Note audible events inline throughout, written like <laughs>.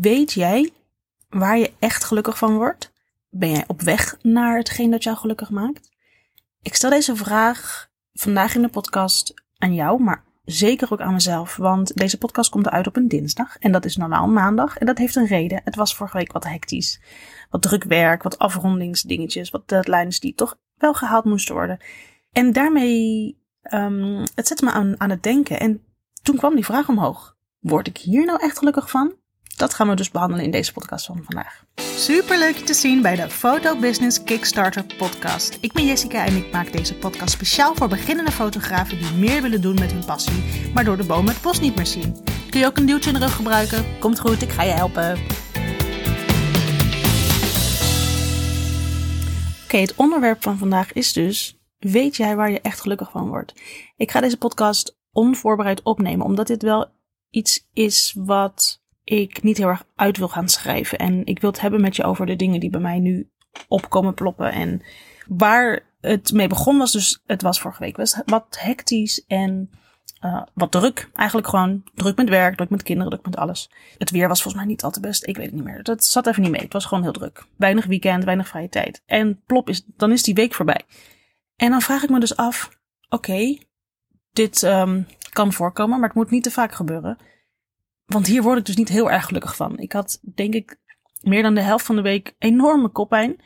Weet jij waar je echt gelukkig van wordt? Ben jij op weg naar hetgeen dat jou gelukkig maakt? Ik stel deze vraag vandaag in de podcast aan jou, maar zeker ook aan mezelf. Want deze podcast komt eruit op een dinsdag. En dat is normaal maandag. En dat heeft een reden. Het was vorige week wat hectisch. Wat druk werk, wat afrondingsdingetjes, wat deadlines die toch wel gehaald moesten worden. En daarmee, um, het zette me aan, aan het denken. En toen kwam die vraag omhoog. Word ik hier nou echt gelukkig van? Dat gaan we dus behandelen in deze podcast van vandaag. Super leuk je te zien bij de Photo Business Kickstarter podcast. Ik ben Jessica en ik maak deze podcast speciaal voor beginnende fotografen die meer willen doen met hun passie, maar door de bomen het bos niet meer zien. Kun je ook een duwtje in de rug gebruiken? Komt goed, ik ga je helpen. Oké, het onderwerp van vandaag is dus: weet jij waar je echt gelukkig van wordt? Ik ga deze podcast onvoorbereid opnemen, omdat dit wel iets is wat ik niet heel erg uit wil gaan schrijven. En ik wil het hebben met je over de dingen die bij mij nu opkomen ploppen. En waar het mee begon was dus, het was vorige week was wat hectisch en uh, wat druk. Eigenlijk gewoon druk met werk, druk met kinderen, druk met alles. Het weer was volgens mij niet al te best. Ik weet het niet meer. Dat zat even niet mee. Het was gewoon heel druk. Weinig weekend, weinig vrije tijd. En plop is, dan is die week voorbij. En dan vraag ik me dus af, oké, dit um, kan voorkomen, maar het moet niet te vaak gebeuren. Want hier word ik dus niet heel erg gelukkig van. Ik had, denk ik, meer dan de helft van de week enorme koppijn.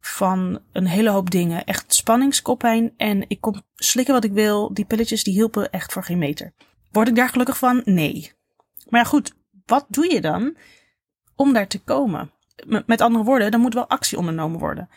Van een hele hoop dingen. Echt spanningskoppijn. En ik kon slikken wat ik wil. Die pilletjes die hielpen echt voor geen meter. Word ik daar gelukkig van? Nee. Maar goed. Wat doe je dan om daar te komen? Met andere woorden, dan moet wel actie ondernomen worden.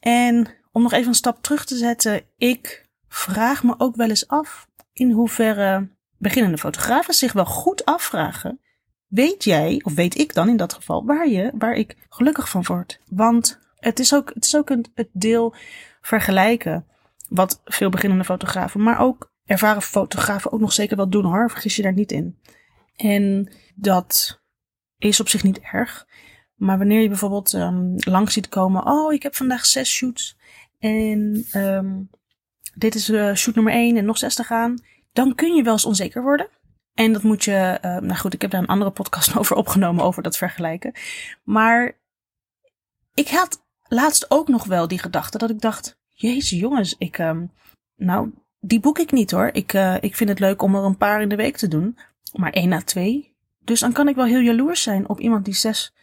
En om nog even een stap terug te zetten. Ik vraag me ook wel eens af in hoeverre beginnende fotografen zich wel goed afvragen: weet jij, of weet ik dan in dat geval, waar, je, waar ik gelukkig van word? Want het is ook, het, is ook een, het deel vergelijken, wat veel beginnende fotografen, maar ook ervaren fotografen ook nog zeker wel doen hoor, vergis je daar niet in. En dat is op zich niet erg. Maar wanneer je bijvoorbeeld um, langs ziet komen, oh, ik heb vandaag zes shoots. En um, dit is uh, shoot nummer één en nog zes te gaan dan kun je wel eens onzeker worden. En dat moet je, uh, nou goed, ik heb daar een andere podcast <laughs> over opgenomen over dat vergelijken. Maar ik had laatst ook nog wel die gedachte dat ik dacht, jezus jongens, ik, um, nou, die boek ik niet hoor. Ik, uh, ik vind het leuk om er een paar in de week te doen, maar één na twee. Dus dan kan ik wel heel jaloers zijn op iemand die zes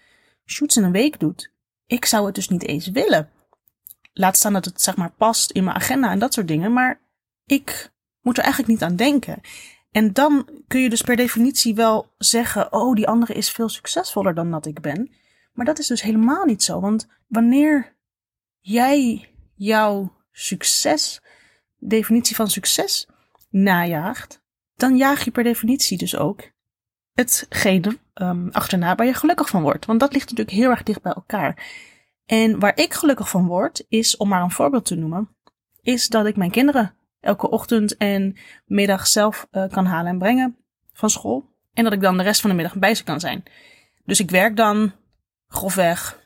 shoots in een week doet. Ik zou het dus niet eens willen. Laat staan dat het zeg maar past in mijn agenda en dat soort dingen, maar ik moet er eigenlijk niet aan denken. En dan kun je dus per definitie wel zeggen: Oh, die andere is veel succesvoller dan dat ik ben. Maar dat is dus helemaal niet zo. Want wanneer jij jouw succes, definitie van succes, najaagt, dan jaag je per definitie dus ook hetgene um, achterna waar je gelukkig van wordt. Want dat ligt natuurlijk heel erg dicht bij elkaar. En waar ik gelukkig van word, is, om maar een voorbeeld te noemen, is dat ik mijn kinderen elke ochtend en middag zelf uh, kan halen en brengen van school. En dat ik dan de rest van de middag bij ze kan zijn. Dus ik werk dan grofweg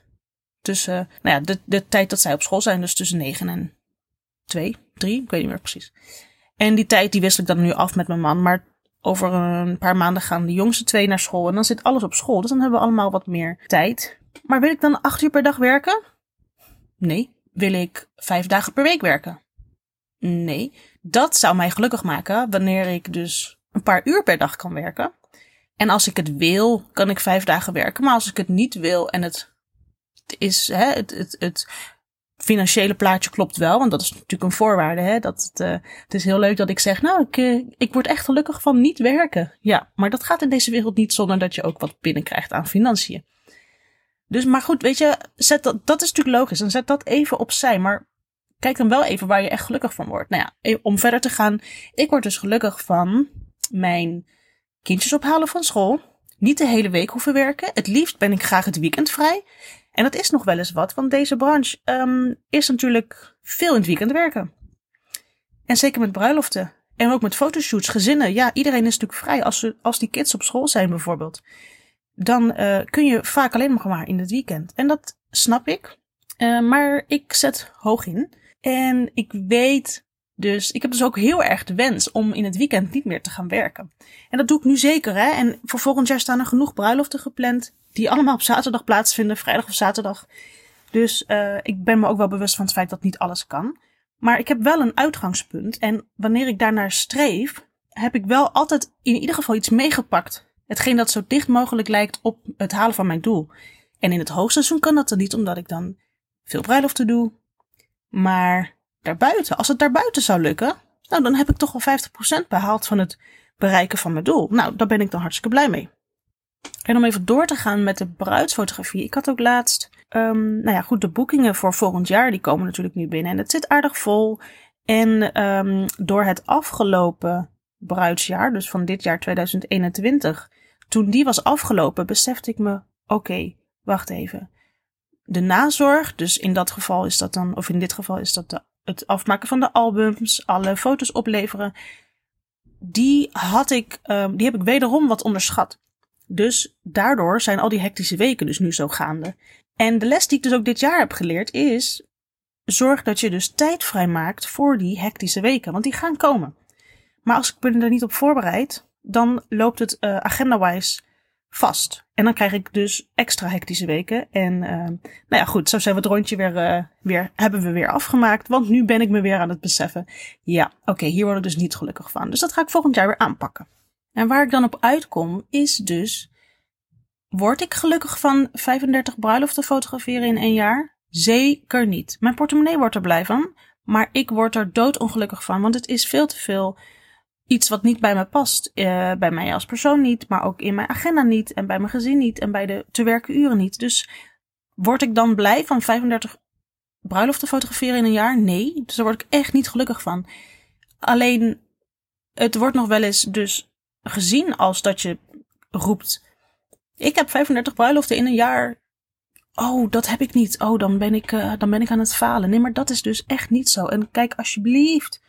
tussen, nou ja, de, de tijd dat zij op school zijn, dus tussen 9 en 2, 3, ik weet niet meer precies. En die tijd die wissel ik dan nu af met mijn man, maar over een paar maanden gaan de jongste twee naar school en dan zit alles op school. Dus dan hebben we allemaal wat meer tijd. Maar wil ik dan acht uur per dag werken? Nee. Wil ik vijf dagen per week werken? Nee, dat zou mij gelukkig maken wanneer ik dus een paar uur per dag kan werken. En als ik het wil, kan ik vijf dagen werken. Maar als ik het niet wil en het is, hè, het, het, het financiële plaatje klopt wel, want dat is natuurlijk een voorwaarde. Hè, dat het, uh, het is heel leuk dat ik zeg, nou, ik, uh, ik word echt gelukkig van niet werken. Ja, maar dat gaat in deze wereld niet zonder dat je ook wat binnenkrijgt aan financiën. Dus, maar goed, weet je, zet dat, dat is natuurlijk logisch. En zet dat even opzij. Maar kijk dan wel even waar je echt gelukkig van wordt. Nou ja, e- om verder te gaan. Ik word dus gelukkig van mijn kindjes ophalen van school. Niet de hele week hoeven werken. Het liefst ben ik graag het weekend vrij. En dat is nog wel eens wat, want deze branche um, is natuurlijk veel in het weekend werken. En zeker met bruiloften. En ook met fotoshoots, gezinnen. Ja, iedereen is natuurlijk vrij. Als, ze, als die kids op school zijn bijvoorbeeld. Dan uh, kun je vaak alleen nog maar in het weekend. En dat snap ik. Uh, maar ik zet hoog in. En ik weet Dus ik heb dus ook heel erg de wens om in het weekend niet meer te gaan werken. En dat doe ik nu zeker, hè. En voor volgend jaar staan er genoeg bruiloften gepland. Die allemaal op zaterdag plaatsvinden, vrijdag of zaterdag. Dus uh, ik ben me ook wel bewust van het feit dat niet alles kan. Maar ik heb wel een uitgangspunt. En wanneer ik daarnaar streef, heb ik wel altijd in ieder geval iets meegepakt. Hetgeen dat zo dicht mogelijk lijkt op het halen van mijn doel. En in het hoogseizoen kan dat dan niet, omdat ik dan veel bruiloften doe. Maar daarbuiten, als het daarbuiten zou lukken, nou dan heb ik toch al 50% behaald van het bereiken van mijn doel. Nou, daar ben ik dan hartstikke blij mee. En om even door te gaan met de bruidsfotografie. Ik had ook laatst, um, nou ja, goed, de boekingen voor volgend jaar, die komen natuurlijk nu binnen. En het zit aardig vol. En um, door het afgelopen bruidsjaar, dus van dit jaar 2021, toen die was afgelopen, besefte ik me, oké, wacht even. De nazorg, dus in dat geval is dat dan, of in dit geval is dat het afmaken van de albums, alle foto's opleveren, die had ik, um, die heb ik wederom wat onderschat. Dus daardoor zijn al die hectische weken dus nu zo gaande. En de les die ik dus ook dit jaar heb geleerd is: zorg dat je dus tijd vrijmaakt voor die hectische weken, want die gaan komen. Maar als ik me er niet op voorbereid, dan loopt het uh, agenda-wise vast. En dan krijg ik dus extra hectische weken. En uh, nou ja, goed, zo zijn we het rondje weer, uh, weer, hebben we weer afgemaakt. Want nu ben ik me weer aan het beseffen. Ja, oké, hier word ik dus niet gelukkig van. Dus dat ga ik volgend jaar weer aanpakken. En waar ik dan op uitkom, is dus: word ik gelukkig van 35 bruiloften fotograferen in één jaar? Zeker niet. Mijn portemonnee wordt er blij van, maar ik word er doodongelukkig van, want het is veel te veel iets wat niet bij me past. Uh, bij mij als persoon niet, maar ook in mijn agenda niet en bij mijn gezin niet en bij de te werken uren niet. Dus word ik dan blij van 35 bruiloften fotograferen in een jaar? Nee, dus daar word ik echt niet gelukkig van. Alleen, het wordt nog wel eens dus gezien als dat je roept: Ik heb 35 bruiloften in een jaar. Oh, dat heb ik niet. Oh, dan ben ik, uh, dan ben ik aan het falen. Nee, maar dat is dus echt niet zo. En kijk alsjeblieft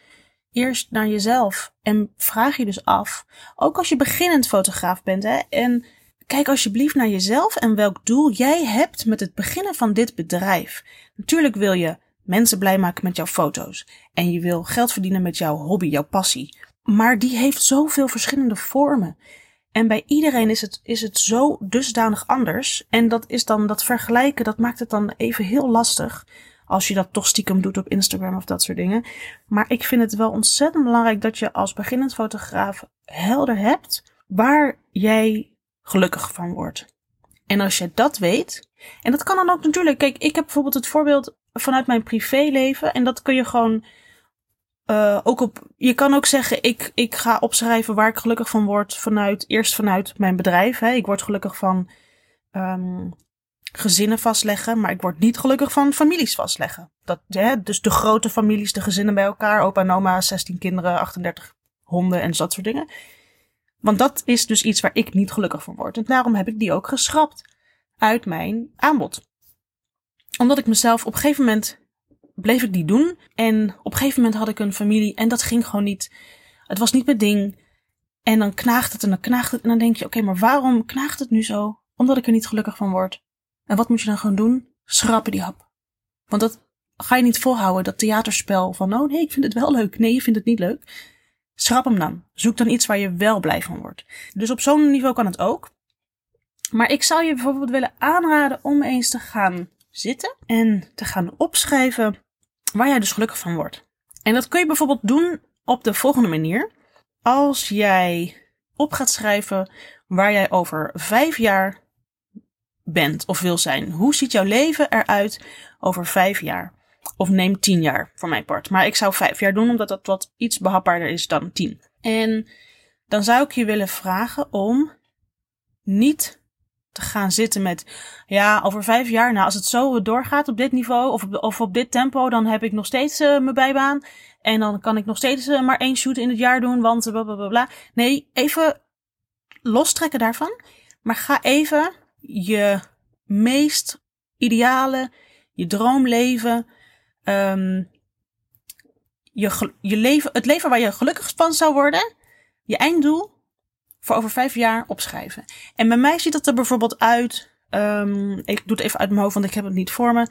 eerst naar jezelf en vraag je dus af. Ook als je beginnend fotograaf bent, hè, en kijk alsjeblieft naar jezelf en welk doel jij hebt met het beginnen van dit bedrijf. Natuurlijk wil je mensen blij maken met jouw foto's en je wil geld verdienen met jouw hobby, jouw passie. Maar die heeft zoveel verschillende vormen. En bij iedereen is het, is het zo dusdanig anders. En dat is dan dat vergelijken, dat maakt het dan even heel lastig. Als je dat toch stiekem doet op Instagram of dat soort dingen. Maar ik vind het wel ontzettend belangrijk dat je als beginnend fotograaf helder hebt waar jij gelukkig van wordt. En als je dat weet, en dat kan dan ook natuurlijk, kijk, ik heb bijvoorbeeld het voorbeeld vanuit mijn privéleven en dat kun je gewoon uh, ook op, je kan ook zeggen, ik, ik ga opschrijven waar ik gelukkig van word vanuit, eerst vanuit mijn bedrijf. Hè. Ik word gelukkig van um, gezinnen vastleggen, maar ik word niet gelukkig van families vastleggen. Dat, dus de grote families, de gezinnen bij elkaar, opa en oma, 16 kinderen, 38 honden en dat soort dingen. Want dat is dus iets waar ik niet gelukkig van word. En daarom heb ik die ook geschrapt uit mijn aanbod. Omdat ik mezelf op een gegeven moment bleef ik die doen. En op een gegeven moment had ik een familie en dat ging gewoon niet. Het was niet mijn ding. En dan knaagt het en dan knaagt het. En dan denk je, oké, maar waarom knaagt het nu zo? Omdat ik er niet gelukkig van word. En wat moet je dan gewoon doen? Schrappen die hap. Want dat ga je niet volhouden, dat theaterspel van, oh nee, ik vind het wel leuk. Nee, je vindt het niet leuk. Schrap hem dan. Zoek dan iets waar je wel blij van wordt. Dus op zo'n niveau kan het ook. Maar ik zou je bijvoorbeeld willen aanraden om eens te gaan zitten en te gaan opschrijven waar jij dus gelukkig van wordt. En dat kun je bijvoorbeeld doen op de volgende manier. Als jij op gaat schrijven waar jij over vijf jaar bent of wil zijn. Hoe ziet jouw leven eruit over vijf jaar? Of neem tien jaar voor mijn part. Maar ik zou vijf jaar doen, omdat dat wat iets behapbaarder is dan tien. En dan zou ik je willen vragen om niet te gaan zitten met, ja, over vijf jaar, nou, als het zo doorgaat op dit niveau of op, of op dit tempo, dan heb ik nog steeds uh, mijn bijbaan. En dan kan ik nog steeds uh, maar één shoot in het jaar doen, want bla bla bla bla. Nee, even lostrekken daarvan. Maar ga even je meest ideale, je droomleven, um, je, je leven, het leven waar je gelukkig van zou worden, je einddoel, voor over vijf jaar opschrijven. En bij mij ziet dat er bijvoorbeeld uit. Um, ik doe het even uit mijn hoofd, want ik heb het niet voor me.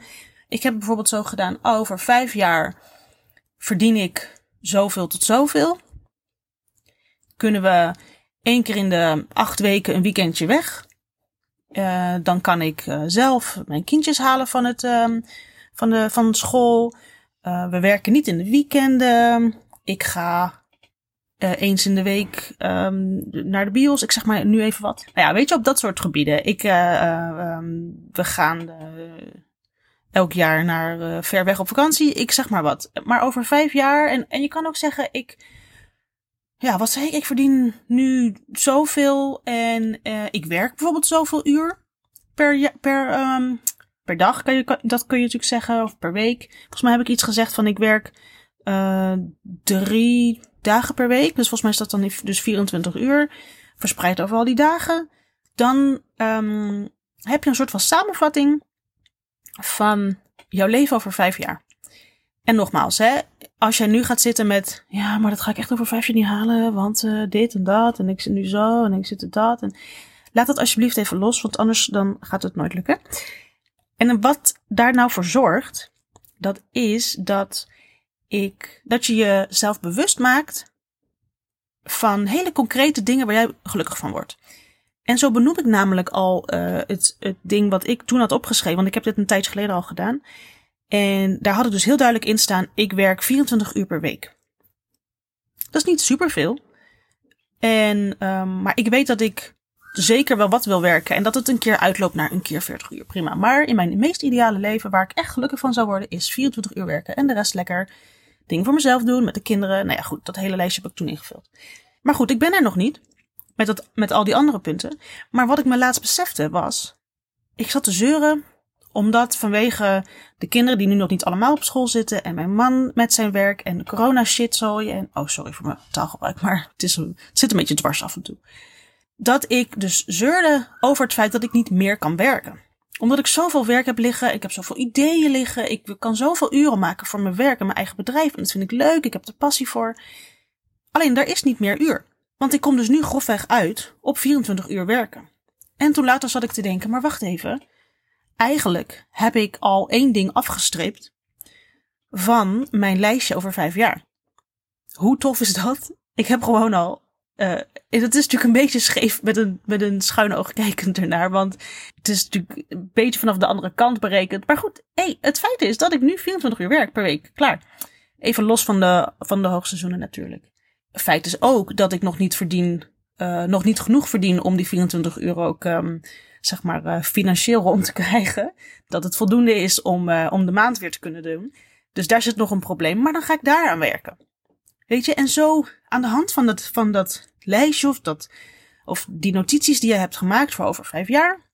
Ik heb bijvoorbeeld zo gedaan: over vijf jaar verdien ik zoveel tot zoveel. Kunnen we één keer in de acht weken een weekendje weg. Uh, dan kan ik uh, zelf mijn kindjes halen van, het, uh, van, de, van school. Uh, we werken niet in de weekenden. Ik ga eens in de week um, naar de bios. Ik zeg maar nu even wat. Nou ja, weet je, op dat soort gebieden. Ik, um, we gaan elk jaar naar ver weg op vakantie. Ik zeg maar wat. Maar over vijf jaar. En, en je kan ook zeggen, ik ja, wat zei ik? Ik verdien nu zoveel en uh, ik werk bijvoorbeeld zoveel uur per, per, um, per dag. Kan je, dat kun je natuurlijk zeggen, of per week. Volgens mij heb ik iets gezegd van ik werk uh, drie dagen per week. Dus volgens mij is dat dan dus 24 uur, verspreid over al die dagen. Dan um, heb je een soort van samenvatting van jouw leven over vijf jaar. En nogmaals, hè, als jij nu gaat zitten met, ja, maar dat ga ik echt over vijf jaar niet halen, want uh, dit en dat, en ik zit nu zo, en ik zit er dat. En laat dat alsjeblieft even los, want anders dan gaat het nooit lukken. En wat daar nou voor zorgt, dat is dat ik, dat je jezelf bewust maakt van hele concrete dingen waar jij gelukkig van wordt. En zo benoem ik namelijk al uh, het, het ding wat ik toen had opgeschreven, want ik heb dit een tijdje geleden al gedaan. En daar had ik dus heel duidelijk in staan: ik werk 24 uur per week. Dat is niet superveel. En, um, maar ik weet dat ik zeker wel wat wil werken. En dat het een keer uitloopt naar een keer 40 uur. Prima. Maar in mijn meest ideale leven, waar ik echt gelukkig van zou worden, is 24 uur werken. En de rest lekker dingen voor mezelf doen, met de kinderen. Nou ja, goed, dat hele lijstje heb ik toen ingevuld. Maar goed, ik ben er nog niet. Met, dat, met al die andere punten. Maar wat ik me laatst besefte was. Ik zat te zeuren omdat vanwege de kinderen die nu nog niet allemaal op school zitten en mijn man met zijn werk en de corona shitzooi en oh sorry voor mijn taalgebruik, maar het, is een, het zit een beetje dwars af en toe. Dat ik dus zeurde over het feit dat ik niet meer kan werken. Omdat ik zoveel werk heb liggen, ik heb zoveel ideeën liggen, ik kan zoveel uren maken voor mijn werk en mijn eigen bedrijf en dat vind ik leuk, ik heb er passie voor. Alleen daar is niet meer uur. Want ik kom dus nu grofweg uit op 24 uur werken. En toen later zat ik te denken, maar wacht even eigenlijk heb ik al één ding afgestreept van mijn lijstje over vijf jaar. Hoe tof is dat? Ik heb gewoon al. Uh, het is natuurlijk een beetje scheef met een, met een schuine oog kijkend ernaar. Want het is natuurlijk een beetje vanaf de andere kant berekend. Maar goed, het feit is dat ik nu 24 uur werk per week. Klaar. Even los van de, van de hoogseizoenen natuurlijk. Feit is ook dat ik nog niet verdien. Uh, nog niet genoeg verdien om die 24 uur ook um, zeg maar, uh, financieel rond te krijgen. Dat het voldoende is om, uh, om de maand weer te kunnen doen. Dus daar zit nog een probleem, maar dan ga ik daar aan werken. Weet je, en zo aan de hand van dat, van dat lijstje of, dat, of die notities die je hebt gemaakt voor over vijf jaar.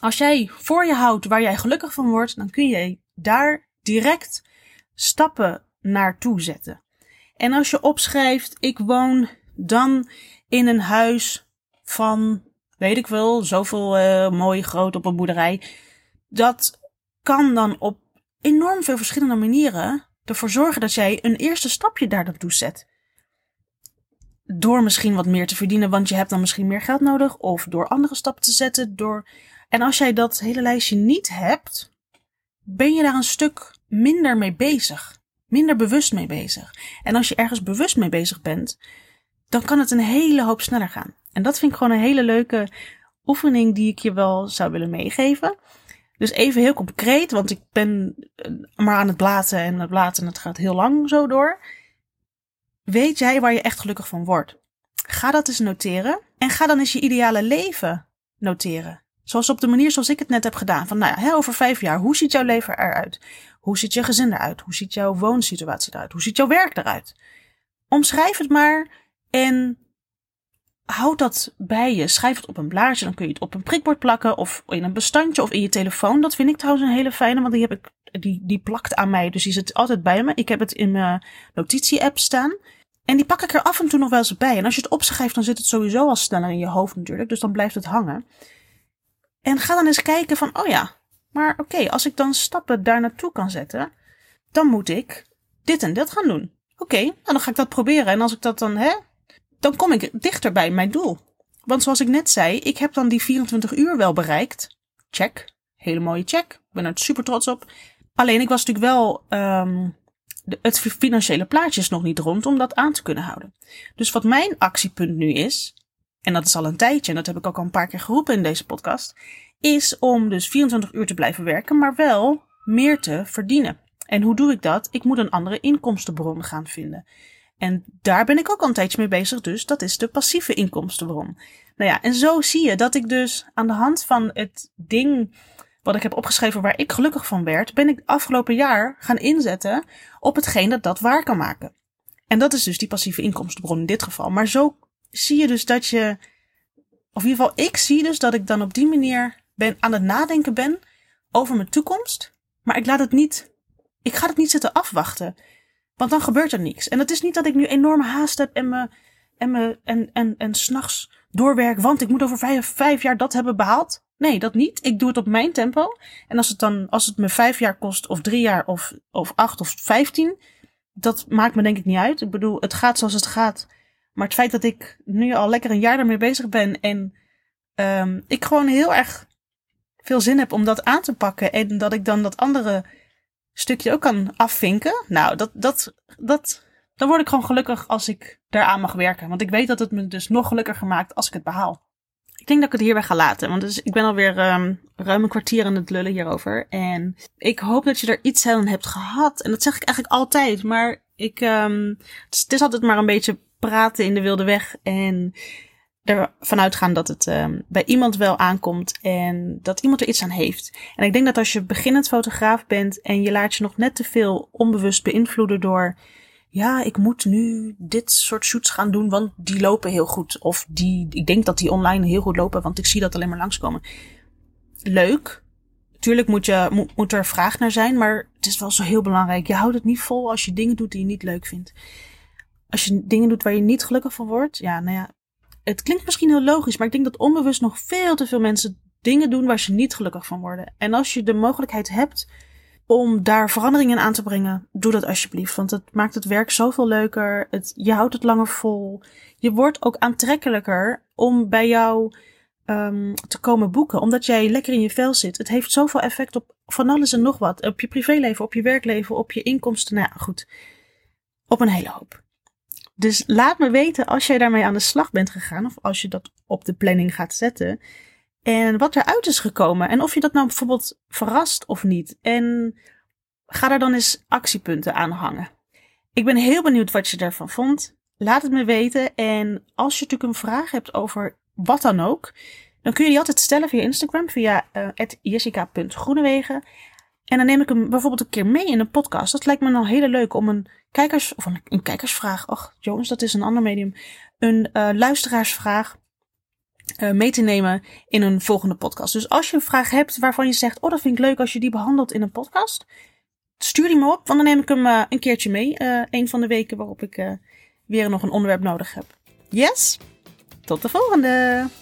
Als jij voor je houdt waar jij gelukkig van wordt, dan kun je daar direct stappen naartoe zetten. En als je opschrijft, ik woon dan in een huis van weet ik wel, zoveel uh, mooi groot op een boerderij. Dat kan dan op enorm veel verschillende manieren ervoor zorgen dat jij een eerste stapje daar naartoe zet. Door misschien wat meer te verdienen, want je hebt dan misschien meer geld nodig. Of door andere stappen te zetten. Door... En als jij dat hele lijstje niet hebt, ben je daar een stuk minder mee bezig. Minder bewust mee bezig. En als je ergens bewust mee bezig bent, dan kan het een hele hoop sneller gaan. En dat vind ik gewoon een hele leuke oefening die ik je wel zou willen meegeven. Dus even heel concreet, want ik ben eh, maar aan het blaten en het blaten en gaat heel lang zo door. Weet jij waar je echt gelukkig van wordt? Ga dat eens noteren en ga dan eens je ideale leven noteren. Zoals op de manier zoals ik het net heb gedaan. Van nou ja, over vijf jaar, hoe ziet jouw leven eruit? Hoe ziet je gezin eruit? Hoe ziet jouw woonsituatie eruit? Hoe ziet jouw werk eruit? Omschrijf het maar en houd dat bij je. Schrijf het op een blaadje. Dan kun je het op een prikbord plakken. Of in een bestandje. Of in je telefoon. Dat vind ik trouwens een hele fijne. Want die, heb ik, die, die plakt aan mij. Dus die zit altijd bij me. Ik heb het in mijn notitie-app staan. En die pak ik er af en toe nog wel eens bij. En als je het opschrijft, dan zit het sowieso al sneller in je hoofd natuurlijk. Dus dan blijft het hangen. En ga dan eens kijken van, oh ja, maar oké, als ik dan stappen daar naartoe kan zetten, dan moet ik dit en dit gaan doen. Oké, nou dan ga ik dat proberen. En als ik dat dan, hè, dan kom ik dichter bij mijn doel. Want zoals ik net zei, ik heb dan die 24 uur wel bereikt. Check. Hele mooie check. Ik ben er super trots op. Alleen ik was natuurlijk wel um, het financiële plaatje is nog niet rond om dat aan te kunnen houden. Dus wat mijn actiepunt nu is, en dat is al een tijdje, en dat heb ik ook al een paar keer geroepen in deze podcast, is om dus 24 uur te blijven werken, maar wel meer te verdienen. En hoe doe ik dat? Ik moet een andere inkomstenbron gaan vinden. En daar ben ik ook al een tijdje mee bezig, dus dat is de passieve inkomstenbron. Nou ja, en zo zie je dat ik dus aan de hand van het ding wat ik heb opgeschreven waar ik gelukkig van werd, ben ik afgelopen jaar gaan inzetten op hetgeen dat dat waar kan maken. En dat is dus die passieve inkomstenbron in dit geval. Maar zo zie je dus dat je, of in ieder geval ik zie dus dat ik dan op die manier ben aan het nadenken ben over mijn toekomst. Maar ik laat het niet, ik ga het niet zitten afwachten. Want dan gebeurt er niks. En het is niet dat ik nu enorme haast heb en me, en me, en, en, en s'nachts doorwerk, want ik moet over vijf, vijf jaar dat hebben behaald. Nee, dat niet. Ik doe het op mijn tempo. En als het dan, als het me vijf jaar kost, of drie jaar, of, of acht of vijftien, dat maakt me denk ik niet uit. Ik bedoel, het gaat zoals het gaat. Maar het feit dat ik nu al lekker een jaar daarmee bezig ben en um, ik gewoon heel erg veel zin heb om dat aan te pakken en dat ik dan dat andere stukje ook kan afvinken. Nou, dat, dat, dat, dan word ik gewoon gelukkig als ik daaraan mag werken. Want ik weet dat het me dus nog gelukkiger maakt als ik het behaal. Ik denk dat ik het hierbij ga laten, want dus, ik ben alweer um, ruim een kwartier aan het lullen hierover. En ik hoop dat je er iets aan hebt gehad. En dat zeg ik eigenlijk altijd, maar ik, um, het is altijd maar een beetje praten in de wilde weg. En ervan uitgaan dat het um, bij iemand wel aankomt en dat iemand er iets aan heeft. En ik denk dat als je beginnend fotograaf bent en je laat je nog net te veel onbewust beïnvloeden door ja, ik moet nu dit soort shoots gaan doen, want die lopen heel goed. Of die, ik denk dat die online heel goed lopen, want ik zie dat alleen maar langskomen. Leuk. Tuurlijk moet, je, moet, moet er vraag naar zijn, maar het is wel zo heel belangrijk. Je houdt het niet vol als je dingen doet die je niet leuk vindt. Als je dingen doet waar je niet gelukkig van wordt, ja, nou ja. Het klinkt misschien heel logisch, maar ik denk dat onbewust nog veel te veel mensen dingen doen waar ze niet gelukkig van worden. En als je de mogelijkheid hebt om daar veranderingen aan te brengen, doe dat alsjeblieft. Want het maakt het werk zoveel leuker. Het, je houdt het langer vol. Je wordt ook aantrekkelijker om bij jou um, te komen boeken. Omdat jij lekker in je vel zit. Het heeft zoveel effect op van alles en nog wat. Op je privéleven, op je werkleven, op je inkomsten. Nou goed. Op een hele hoop. Dus laat me weten als jij daarmee aan de slag bent gegaan. Of als je dat op de planning gaat zetten. En wat eruit is gekomen. En of je dat nou bijvoorbeeld verrast of niet. En ga daar dan eens actiepunten aan hangen. Ik ben heel benieuwd wat je ervan vond. Laat het me weten. En als je natuurlijk een vraag hebt over wat dan ook. Dan kun je die altijd stellen via Instagram. Via uh, jessica.groenewegen. En dan neem ik hem bijvoorbeeld een keer mee in een podcast. Dat lijkt me nou heel leuk om een kijkers... Of een, kijkersvraag. Och, jongens, dat is een ander medium. Een uh, luisteraarsvraag uh, mee te nemen in een volgende podcast. Dus als je een vraag hebt waarvan je zegt: Oh, dat vind ik leuk als je die behandelt in een podcast, stuur die me op, want dan neem ik hem uh, een keertje mee. Een van de weken waarop ik weer nog een onderwerp nodig heb. Yes? Tot de volgende!